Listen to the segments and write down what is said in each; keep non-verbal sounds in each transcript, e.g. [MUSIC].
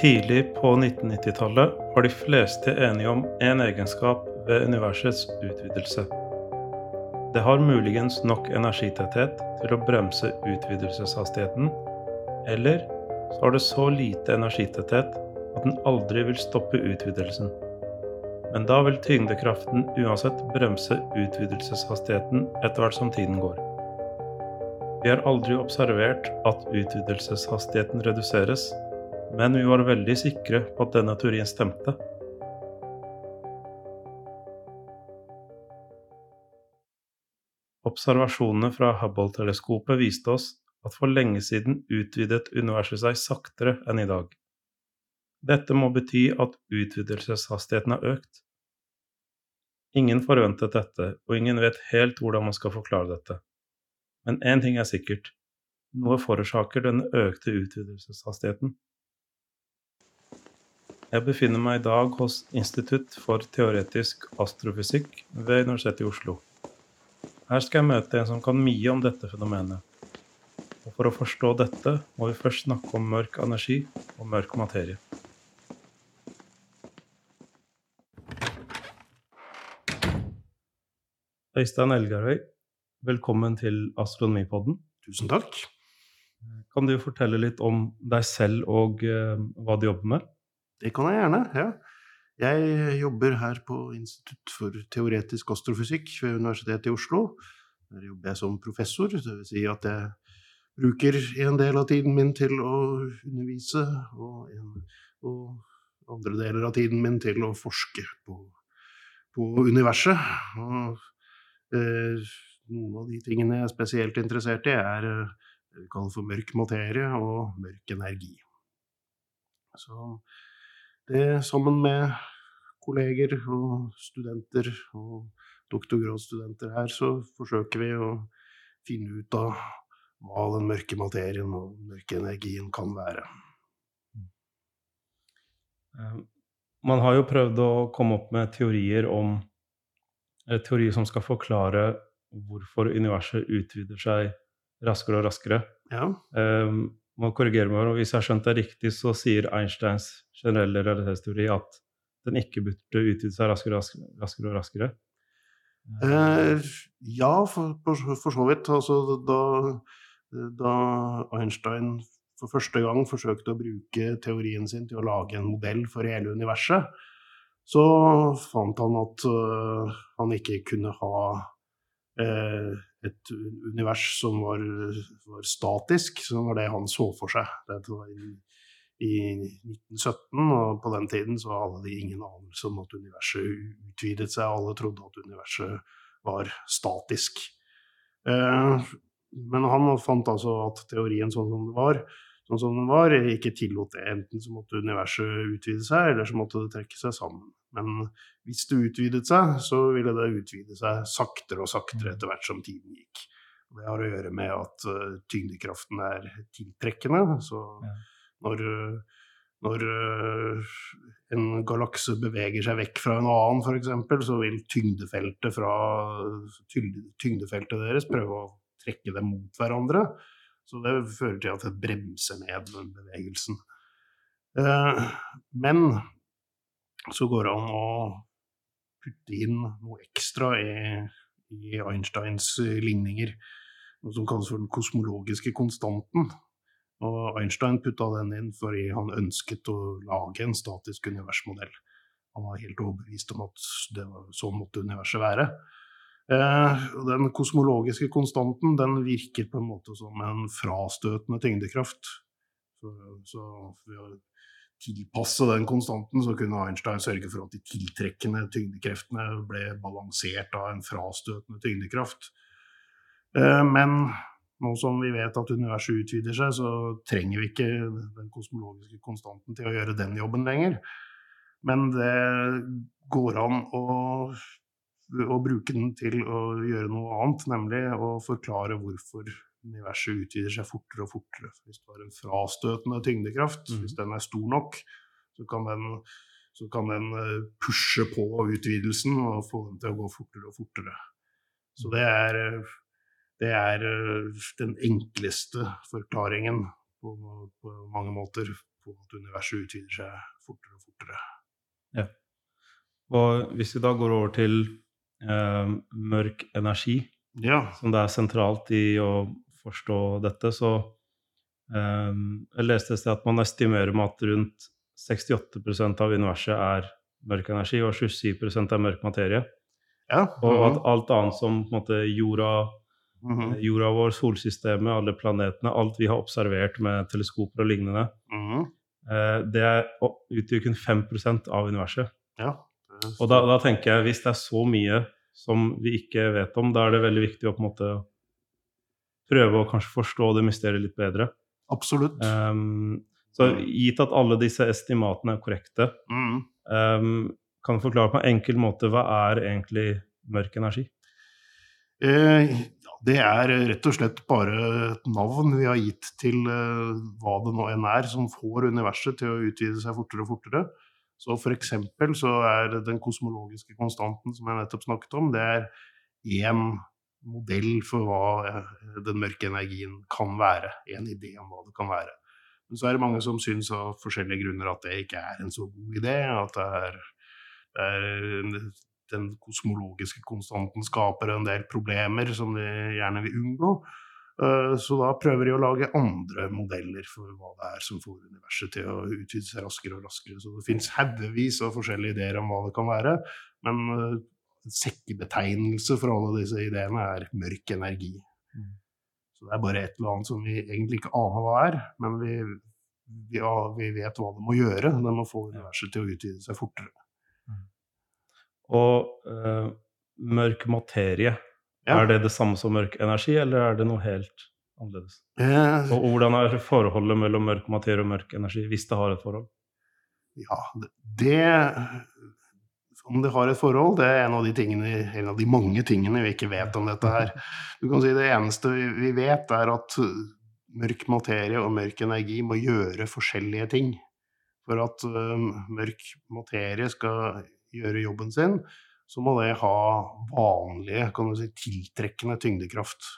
Tidlig på 1990-tallet var de fleste enige om én egenskap ved universets utvidelse. Det har muligens nok energitetthet til å bremse utvidelseshastigheten, eller så har det så lite energitetthet at den aldri vil stoppe utvidelsen. Men da vil tyngdekraften uansett bremse utvidelseshastigheten etter hvert som tiden går. Vi har aldri observert at utvidelseshastigheten reduseres, men vi var veldig sikre på at denne teorien stemte. Observasjonene fra Hubble-teleskopet viste oss at for lenge siden utvidet universet seg saktere enn i dag. Dette må bety at utvidelseshastigheten har økt. Ingen forventet dette, og ingen vet helt hvordan man skal forklare dette. Men én ting er sikkert. Noe forårsaker denne økte utvidelseshastigheten. Jeg befinner meg i dag hos Institutt for teoretisk astrofysikk ved Universitetet i Oslo. Her skal jeg møte en som kan mye om dette fenomenet. Og for å forstå dette må vi først snakke om mørk energi og mørk materie. Øystein Elgarøy, velkommen til Astronomipodden. Tusen takk. Kan du fortelle litt om deg selv og uh, hva du jobber med? Det kan jeg gjerne, ja. Jeg jobber her på Institutt for teoretisk astrofysikk ved Universitetet i Oslo. Der jobber jeg som professor, dvs. Si at jeg bruker en del av tiden min til å undervise, og, en, og andre deler av tiden min til å forske på, på universet. Og Eh, noen av de tingene jeg er spesielt interessert i, er eh, det vi kaller for mørk materie og mørk energi. Så det sammen med kolleger og studenter og doktorgradsstudenter her, så forsøker vi å finne ut av hva den mørke materien og den mørke energien kan være. Eh, man har jo prøvd å komme opp med teorier om teori som skal forklare hvorfor universet utvider seg raskere og raskere. Ja. Um, må korrigere meg, og Hvis jeg har skjønt det riktig, så sier Einsteins generelle realitetsteori at den ikke burde utvide seg raskere, raskere og raskere. Eh, ja, for, for, så vidt. Altså, da, da, Einstein for første gang forsøkte å bruke teorien sin til å lage en modell for hele universet, så fant han at uh, han ikke kunne ha uh, et univers som var, var, statisk, som var det han så for seg. Dette var i, i 1917, og på den tiden så hadde de ingen anelse om at universet utvidet seg. Alle trodde at universet var statisk. Eh, men han fant altså at teorien sånn som det var, sånn som den var, ikke tillot det. Enten så måtte universet utvide seg, eller så måtte det trekke seg sammen. Men hvis det utvidet seg, så ville det utvide seg saktere og saktere etter hvert som tiden gikk. Det har å gjøre med at uh, tyngdekraften er tiltrekkende. Så når, når uh, en galakse beveger seg vekk fra en annen, f.eks., så vil tyngdefeltet, fra, tyngdefeltet deres prøve å trekke dem mot hverandre. Så det fører til at det bremser ned den bevegelsen. Eh, men så går det an å putte inn noe ekstra i, i Einsteins ligninger. Noe som kalles for den kosmologiske konstanten. Og Einstein putta den inn fordi han ønsket å lage en statisk universmodell. Han var helt overbevist om at det var, sånn måtte universet være. Eh, den kosmologiske konstanten den virker på en måte som en frastøtende tyngdekraft. Så, så ved å tilpasse den konstanten, så kunne Einstein sørge for at de tiltrekkende tyngdekreftene ble balansert av en frastøtende tyngdekraft. Eh, men nå som vi vet at universet utvider seg, så trenger vi ikke den kosmologiske konstanten til å gjøre den jobben lenger. Men det går an å å bruke den til å gjøre noe annet, nemlig å forklare hvorfor universet utvider seg fortere og fortere. Hvis du har en frastøtende tyngdekraft, mm. hvis den er stor nok, så kan, den, så kan den eh, pushe på utvidelsen og få den til å gå fortere og fortere. Så det er, det er eh, den enkleste forklaringen på, på mange måter på at universet utvider seg fortere og fortere. Ja. Og hvis vi da går over til eh, mørk energi, Ja. som det er sentralt i å forstå dette, så um, jeg leste et sted at man estimerer med at rundt 68% av universet er mørk energi, og 27% er mørk materie. ja. Og at alt annet som måte, jorda, Mhm. jorda vår, solsystemet, alle planetene, alt vi har observert med teleskoper og lignende, Mhm. eh, det er- utgjør kun 5% av universet. Ja. Og da, da tenker jeg, hvis det er så mye som vi ikke vet om, da er det veldig viktig å på en måte prøve å kanskje forstå det mysteriet litt bedre. Absolutt. Um, så gitt at alle disse estimatene er korrekte, mm. um, kan du forklare på en enkel måte hva er egentlig mørk energi? Eh, ja, det er rett og slett bare et navn vi har gitt til eh, hva det nå enn er som får universet til å utvide seg fortere og fortere. Så for eksempel så er den kosmologiske konstanten som jeg nettopp snakket om, det er én modell for hva eh, den mørke energien kan være. En idé om hva det kan være. Men så er det mange som syns av forskjellige grunner at det ikke er en så god idé. At det er, det er den kosmologiske konstanten skaper en del problemer som de gjerne vil unngå. Eh, Så da prøver de å lage andre modeller for hva det er som får universet til å utvide seg raskere og raskere. Så det finnes haugevis av forskjellige ideer om hva det kan være, men eh, sekkebetegnelse for alle disse ideene er mørk energi. Mm. Så det er bare et eller annet som vi egentlig ikke aner hva er, men vi, vi, ja, vi vet hva det må gjøre. Det må få universet til å utvide seg fortere. Og øh, mørk materie, Ja. er det det samme som mørk energi, eller er det noe helt annerledes? Eh, Og hvordan er forholdet mellom mørk materie og mørk energi, hvis det har et forhold? Ja, det- det Om det har et forhold, det er en av de, tingene, en av de mange tingene vi ikke vet om dette her. Du kan si Det eneste vi vet, er at mørk materie og mørk energi må gjøre forskjellige ting. For at mørk materie skal gjøre jobben sin, så må det ha vanlige, kan du si, tiltrekkende tyngdekraft.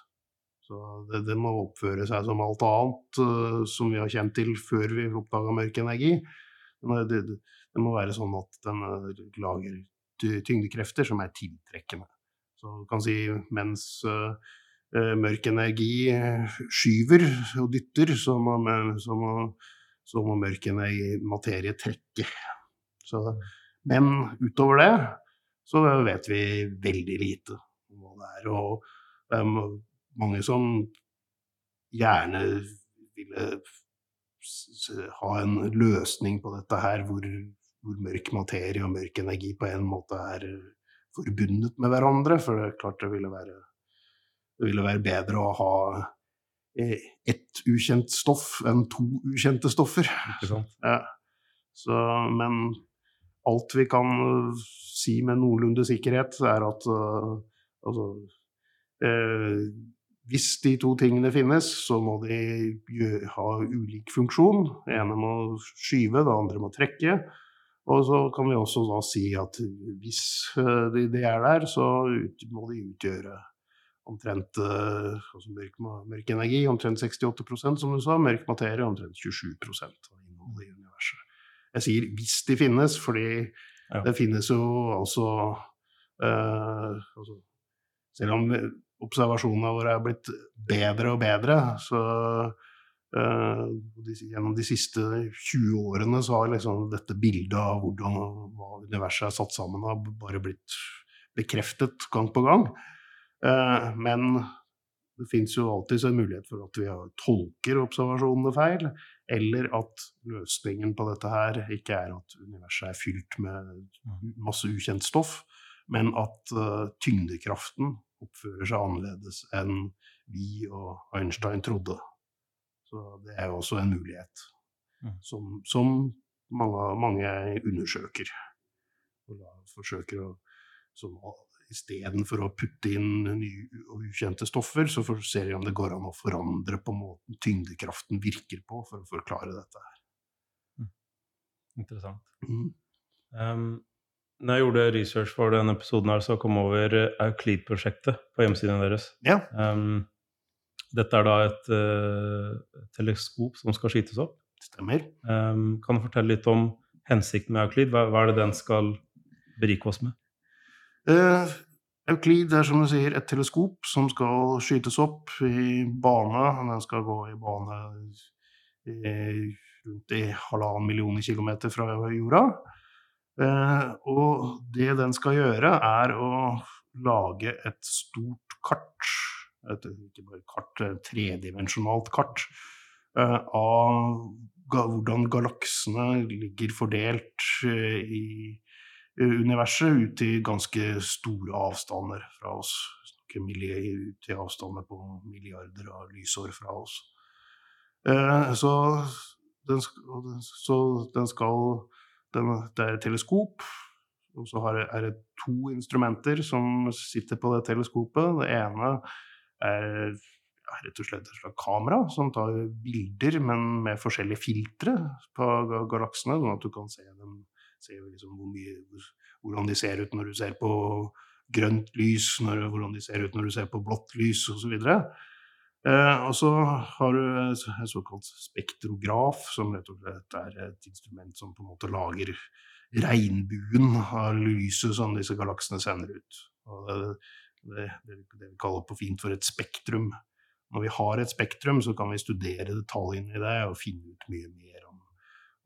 Så det, det må oppføre seg som alt annet uh, som vi har kjent til før vi oppdaga mørk energi. Men Det, det, det må være sånn at den lager tyngdekrefter som er tiltrekkende. Så du kan si mens eh, mørk energi eh, skyver og dytter, så må, så må, så må mørk energi, materie trekke. Så, men utover det så vet vi veldig lite om hva det er. Og det er mange som gjerne ville ha en løsning på dette her, hvor, hvor mørk materie og mørk energi på en måte er forbundet med hverandre. For det er klart det ville være, det ville være bedre å ha eh, ett ukjent stoff enn to ukjente stoffer. [LAUGHS] Ja. Så, men alt vi kan øh, si med noenlunde sikkerhet, er at uh, altså uh, Hvis de to tingene finnes, så må de ha ulik funksjon. Det ene må skyve, det andre må trekke. Og så kan vi også da si at hvis øh, de, de er der, så ut, må de utgjøre omtrent øh, altså mørk, mørk energi, omtrent 68% som du sa, mørk materie omtrent 27 av innholdet i universet. Jeg sier hvis de finnes, fordi Ja. det finnes jo altså, eh, altså Selv om observasjonene våre er blitt bedre og bedre, så eh, gjennom de siste 20 årene så har liksom dette bildet av hvordan hva universet er satt sammen av, bare blitt bekreftet gang på gang. Eh, men det fins jo alltid en mulighet for at vi tolker observasjonene feil, eller at løsningen på dette her ikke er at universet er fylt med masse ukjent stoff, men at eh, tyngdekraften oppfører seg annerledes enn vi og Einstein trodde. Så det er jo også en mulighet Mm. som, som mange, mange undersøker. Og da forsøker å som, Istedenfor å putte inn nye og ukjente stoffer, så ser de om det går an å forandre på måten tyngdekraften virker på, for å forklare dette. her. Interessant. Mm. Um, når jeg gjorde research for denne episoden, her, så kom jeg over Euclid-prosjektet på hjemmesiden deres. Ja, Um, dette er da et uh, teleskop som skal skytes opp. Stemmer. Um, kan du fortelle litt om hensikten med Euklid? Hva, hva er det den skal berike oss med? Uh, Euklid er som du sier et teleskop som skal skytes opp i bane. Den skal gå i bane i, rundt i halvannen millioner kilometer fra jorda. Uh, og det den skal gjøre, er å lage et stort kart, et, ikke bare kart, tredimensjonalt kart, uh, av hvordan galaksene ligger fordelt uh, i universet ut i ganske store avstander fra oss. Ut i avstander på milliarder av lysår fra oss. Uh, så, den, så den skal den, Det er et teleskop og så er det to instrumenter som sitter på det teleskopet. Det ene er rett og slett et slags kamera som tar bilder, men med forskjellige filtre på galaksene, sånn at du kan se, dem, se liksom hvor mye, hvordan de ser ut når du ser på grønt lys, når, hvordan de ser ut når du ser på blått lys, osv. Eh, og så har du en såkalt spektrograf, som rett og slett er et instrument som på en måte lager regnbuen av lyset som disse galaksene sender ut. Og det, det, det, vi kaller på fint for et spektrum. Når vi har et spektrum, så kan vi studere detaljene i det og finne ut mye mer om,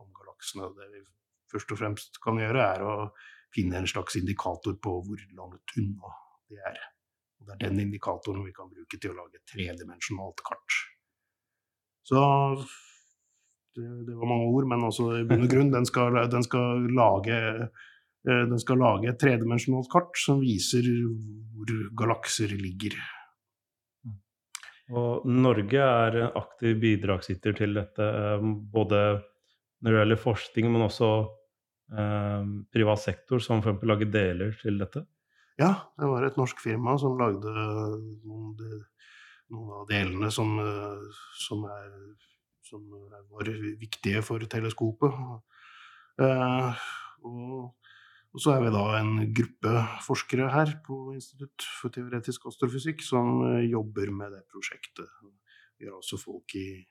om galaksene. Det vi først og fremst kan gjøre, er å finne en slags indikator på hvor langt unna de er. Og det er den indikatoren vi kan bruke til å lage et tredimensjonalt kart. Så det, det, var mange ord, men også i bunn og grunn, den skal, den skal lage den skal lage et tredimensjonalt kart som viser hvor galakser ligger. Og Norge er en aktiv bidragsyter til dette, eh, både når det gjelder forskning, men også eh, privat sektor, som f.eks. lager deler til dette? Ja, det var et norsk firma som lagde noen, noen av delene som, eh, som er som var viktige for teleskopet. Eh, og, og, så er vi da en gruppe forskere her på Institutt for teoretisk astrofysikk som eh, jobber med det prosjektet. Vi har også folk i,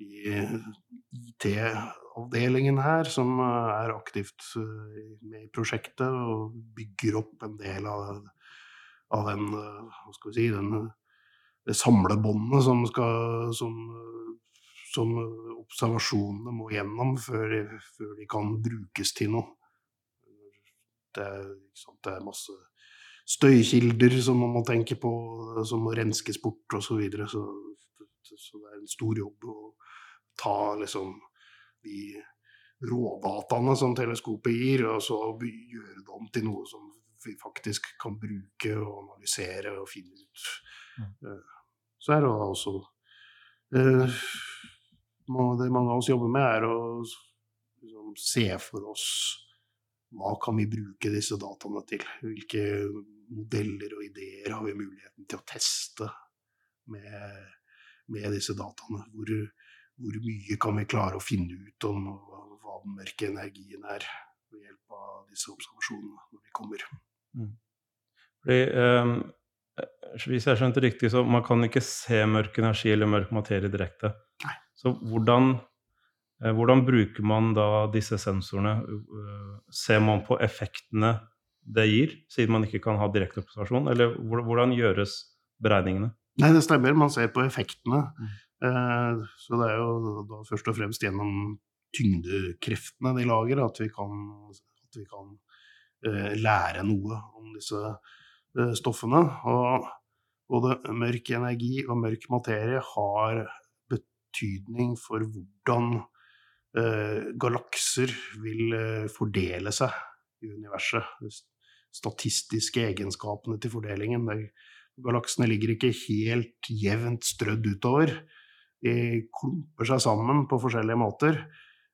i IT-avdelingen her som eh, er aktivt med i prosjektet og bygger opp en del av, av den, hva skal vi si, den, det samlebåndet som, som som observasjonene må gjennom før, før de kan brukes til noe. Det er, det er, masse støykilder som man må tenke på, som må renskes bort osv. Så, videre. så Så det er en stor jobb å ta liksom de rådataene som teleskopet gir, og så gjøre det om til noe som vi faktisk kan bruke og analysere og finne ut. Mm. Eh, så er det også uh, det mange av oss jobber med, er å liksom, se for oss hva kan vi bruke disse dataene til? Hvilke modeller og ideer har vi muligheten til å teste med, med disse dataene? Hvor, hvor, mye kan vi klare å finne ut om hva den mørke energien er ved hjelp av disse observasjonene når vi kommer? Mm. Fordi, um, hvis jeg skjønte riktig, så man kan ikke se mørk energi eller mørk materie direkte? Nei. Så hvordan, hvordan bruker man da disse sensorene? Eh, ser man på effektene det gir, siden man ikke kan ha direkte observasjon? Eller hvordan gjøres beregningene? Nei, det stemmer. Man ser på effektene. Mm. Eh, så det er jo da først og fremst gjennom tyngdekreftene de lager, at vi kan, at vi kan lære noe om disse stoffene. Og både mørk energi og mørk materie har betydning for hvordan eh, galakser vil eh, fordele seg i universet. De statistiske egenskapene til fordelingen. Galaksene ligger ikke helt jevnt strødd utover. De klumper seg sammen på forskjellige måter.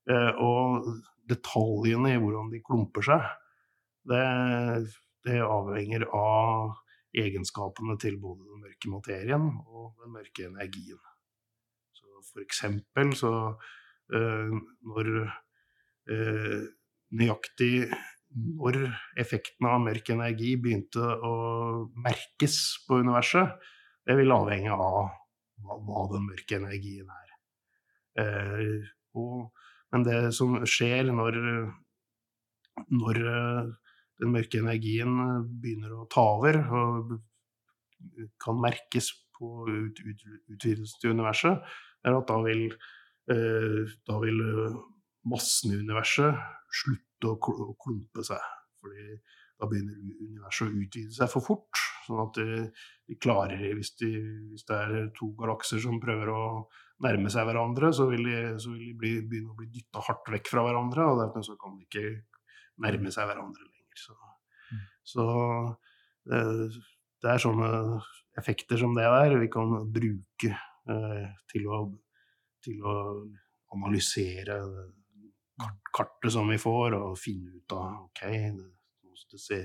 Eh, og detaljene i hvordan de klumper seg, det, det avhenger av egenskapene til både den mørke materien og den mørke energien. Så For eksempel så når uh, nøyaktig når effekten av mørk energi begynte å merkes på universet, det vil avhenge av hva, hva den mørke energien er. Uh, Og, men det som skjer når, når eh, den mørke energien begynner å ta over, og kan merkes på ut, ut, utvidelsen til universet, er at da vil, eh, da vil massen i universet slutte å klumpe seg. Fordi da begynner universet å utvide seg for fort. Sånn at de, de klarer hvis, de, hvis, det er to galakser som prøver å nærme seg hverandre, så vil de, så vil de bli, begynne å bli dytta hardt vekk fra hverandre, og derfor så kan de ikke nærme seg hverandre lenger. Så, mm. så det, eh, det, er sånne effekter som det der vi kan bruke eh, til, å, til å analysere kart, kartet som vi får, og finne ut av ok, det, ser,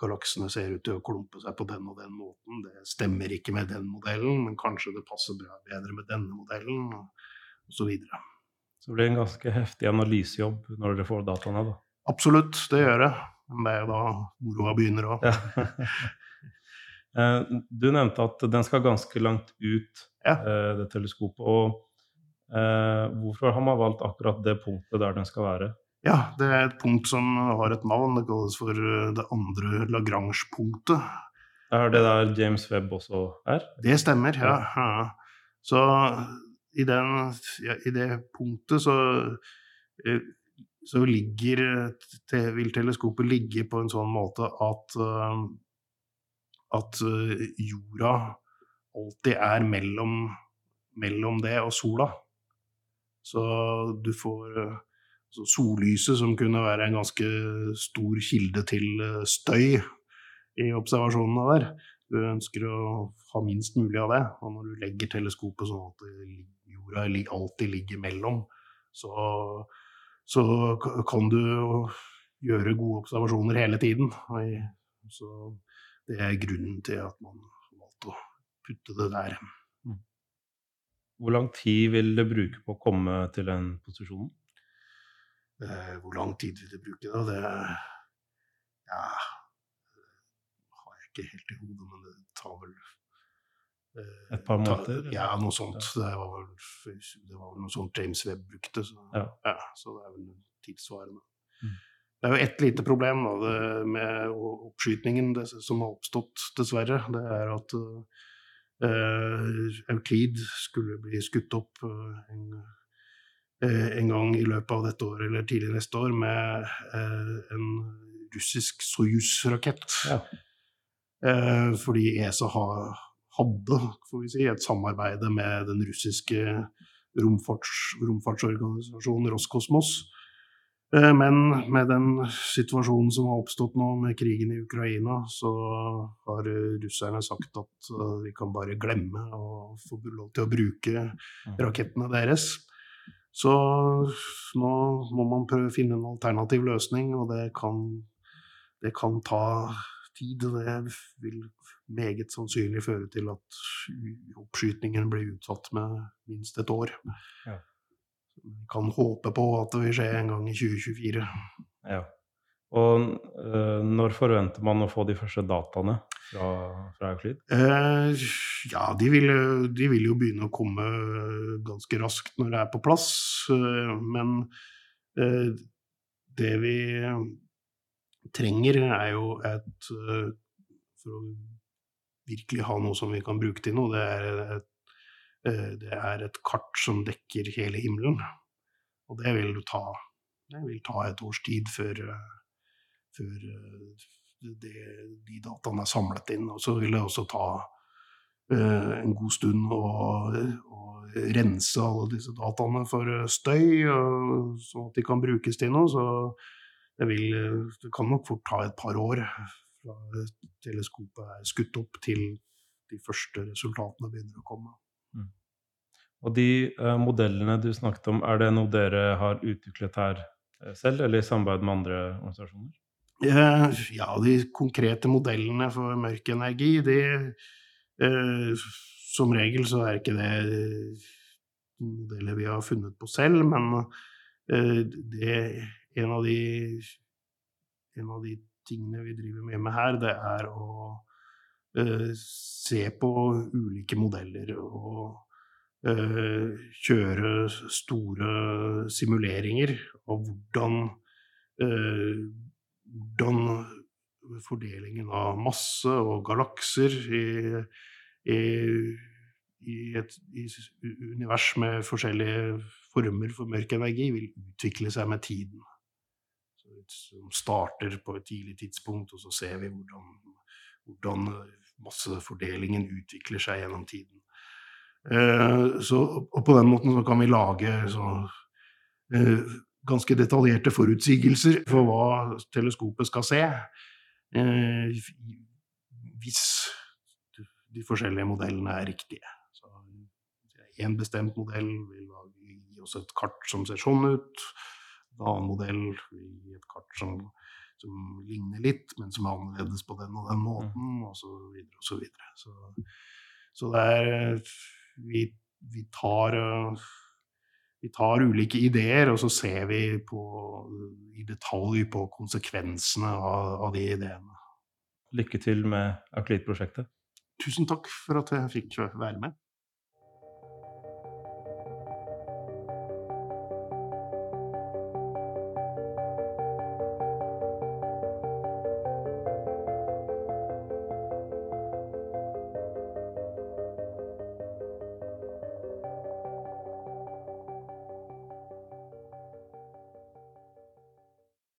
galaksene ser ut til å klumpe seg på den og den måten. Det stemmer ikke med den modellen, men kanskje det passer bra, bedre med denne modellen, og så videre. Så det blir en ganske heftig analysejobb når dere får dataene? da? Absolutt, det gjør det. Men det er jo da moroa begynner òg. [LAUGHS] Eh, du nevnte at den skal ganske langt ut, ja. Eh, det teleskopet. og Hvorfor har man valgt akkurat det punktet der den skal være? Ja, det er et punkt som har et navn. Det kalles for eh, det andre Lagrange-punktet. Er det der James Webb også er? Det stemmer, ja. ja. Så i, den, ja, i, det punktet så, eh, så ligger, vil teleskopet ligge på en sånn måte at, eh, at jorda alltid er mellom, mellom det og sola. Så du får så sollyset, som kunne være en ganske stor kilde til eh, støy i observasjonene der. Du ønsker å ha minst mulig av det. Og når du legger teleskopet sånn at jorda alltid ligger mellom, så, så kan du gjøre gode observasjoner hele tiden. Så det er grunnen til at man valgte å putte det der. Hvor lang tid vil det bruke på å komme til den posisjonen? Eh, hvor lang tid vil det bruke da? Det ja, har jeg ikke helt i hodet, men det tar vel eh, Et par måneder? ja, noe sånt. Det var, vel, det var vel noe sånt James Webb brukte. Så, ja. Ja, så det er vel tilsvarende. Mm. Det er jo ett lite problem da, det, med oppskytingen det, som har oppstått, dessverre. Det er at uh, Euclid skulle bli skutt opp uh, en Eh, en gang i løpet av dette året eller tidlig neste år med eh, en russisk Soyuz-rakett. Ja. Eh, fordi ESA hadde får vi si, et samarbeid med den russiske romfarts, romfartsorganisasjonen Roskosmos. Men med den situasjonen som har oppstått nå med krigen i Ukraina, så har russerne sagt at vi kan bare glemme å få lov til å bruke mm. rakettene deres. Så nå må man prøve å finne en alternativ løsning, og det kan, det kan ta tid. Og det vil meget sannsynlig føre til at oppskytingen blir utsatt med minst et år. Ja. Vi kan håpe på at det vil skje en gang i 2024. Ja. Og øh, når forventer man å få de første dataene fra, fra Euclid? Eh, ja, de vil, de vil, jo begynne å komme ganske raskt når det er på plass. Men men det vi trenger, er jo et For å virkelig ha noe som vi kan bruke til noe, det er et, det er et kart som dekker hele himmelen. Og det vil ta, det vil ta et års tid før før eh, det, de dataene er samlet inn. Og så vil det også ta en god stund å, å, rense alle disse dataene for støy, og, sånn at de kan brukes til noe. Så det, vil, det kan nok fort ta et par år fra teleskopet er skutt opp til de første resultatene begynner å komme. Og de uh, modellene du snakket om, er det noe dere har utviklet her selv, eller i samarbeid med andre organisasjoner? Eh, ja, de konkrete modellene for mørk energi, de eh, Som regel så er ikke det modeller vi har funnet på selv, men eh, det en av de en av de tingene vi driver med, med her, det er å uh, se på ulike modeller og eh, kjøre store simuleringer av hvordan, eh, hvordan fordelingen av masse og galakser i, i, i et i univers med forskjellige former for mørk energi vil utvikle seg med tiden. Som starter på et tidlig tidspunkt, og så ser vi hvordan, hvordan massefordelingen utvikler seg gjennom tiden. Eh, så, og på den måten så kan vi lage så, eh, ganske detaljerte forutsigelser for hva teleskopet skal se. Eh, hvis de forskjellige modellene er riktige. Så en bestemt modell vil gi oss et kart som ser sånn ut. En annen modell vil gi et kart som, som ligner litt, men som er annerledes på den og den måten, og så videre og så videre. Så, så det er vi, vi tar vi tar ulike ideer, og så ser vi på, i detalj på konsekvensene av, av de ideene. Lykke til med Aklit-prosjektet. Tusen takk for at jeg fikk være med.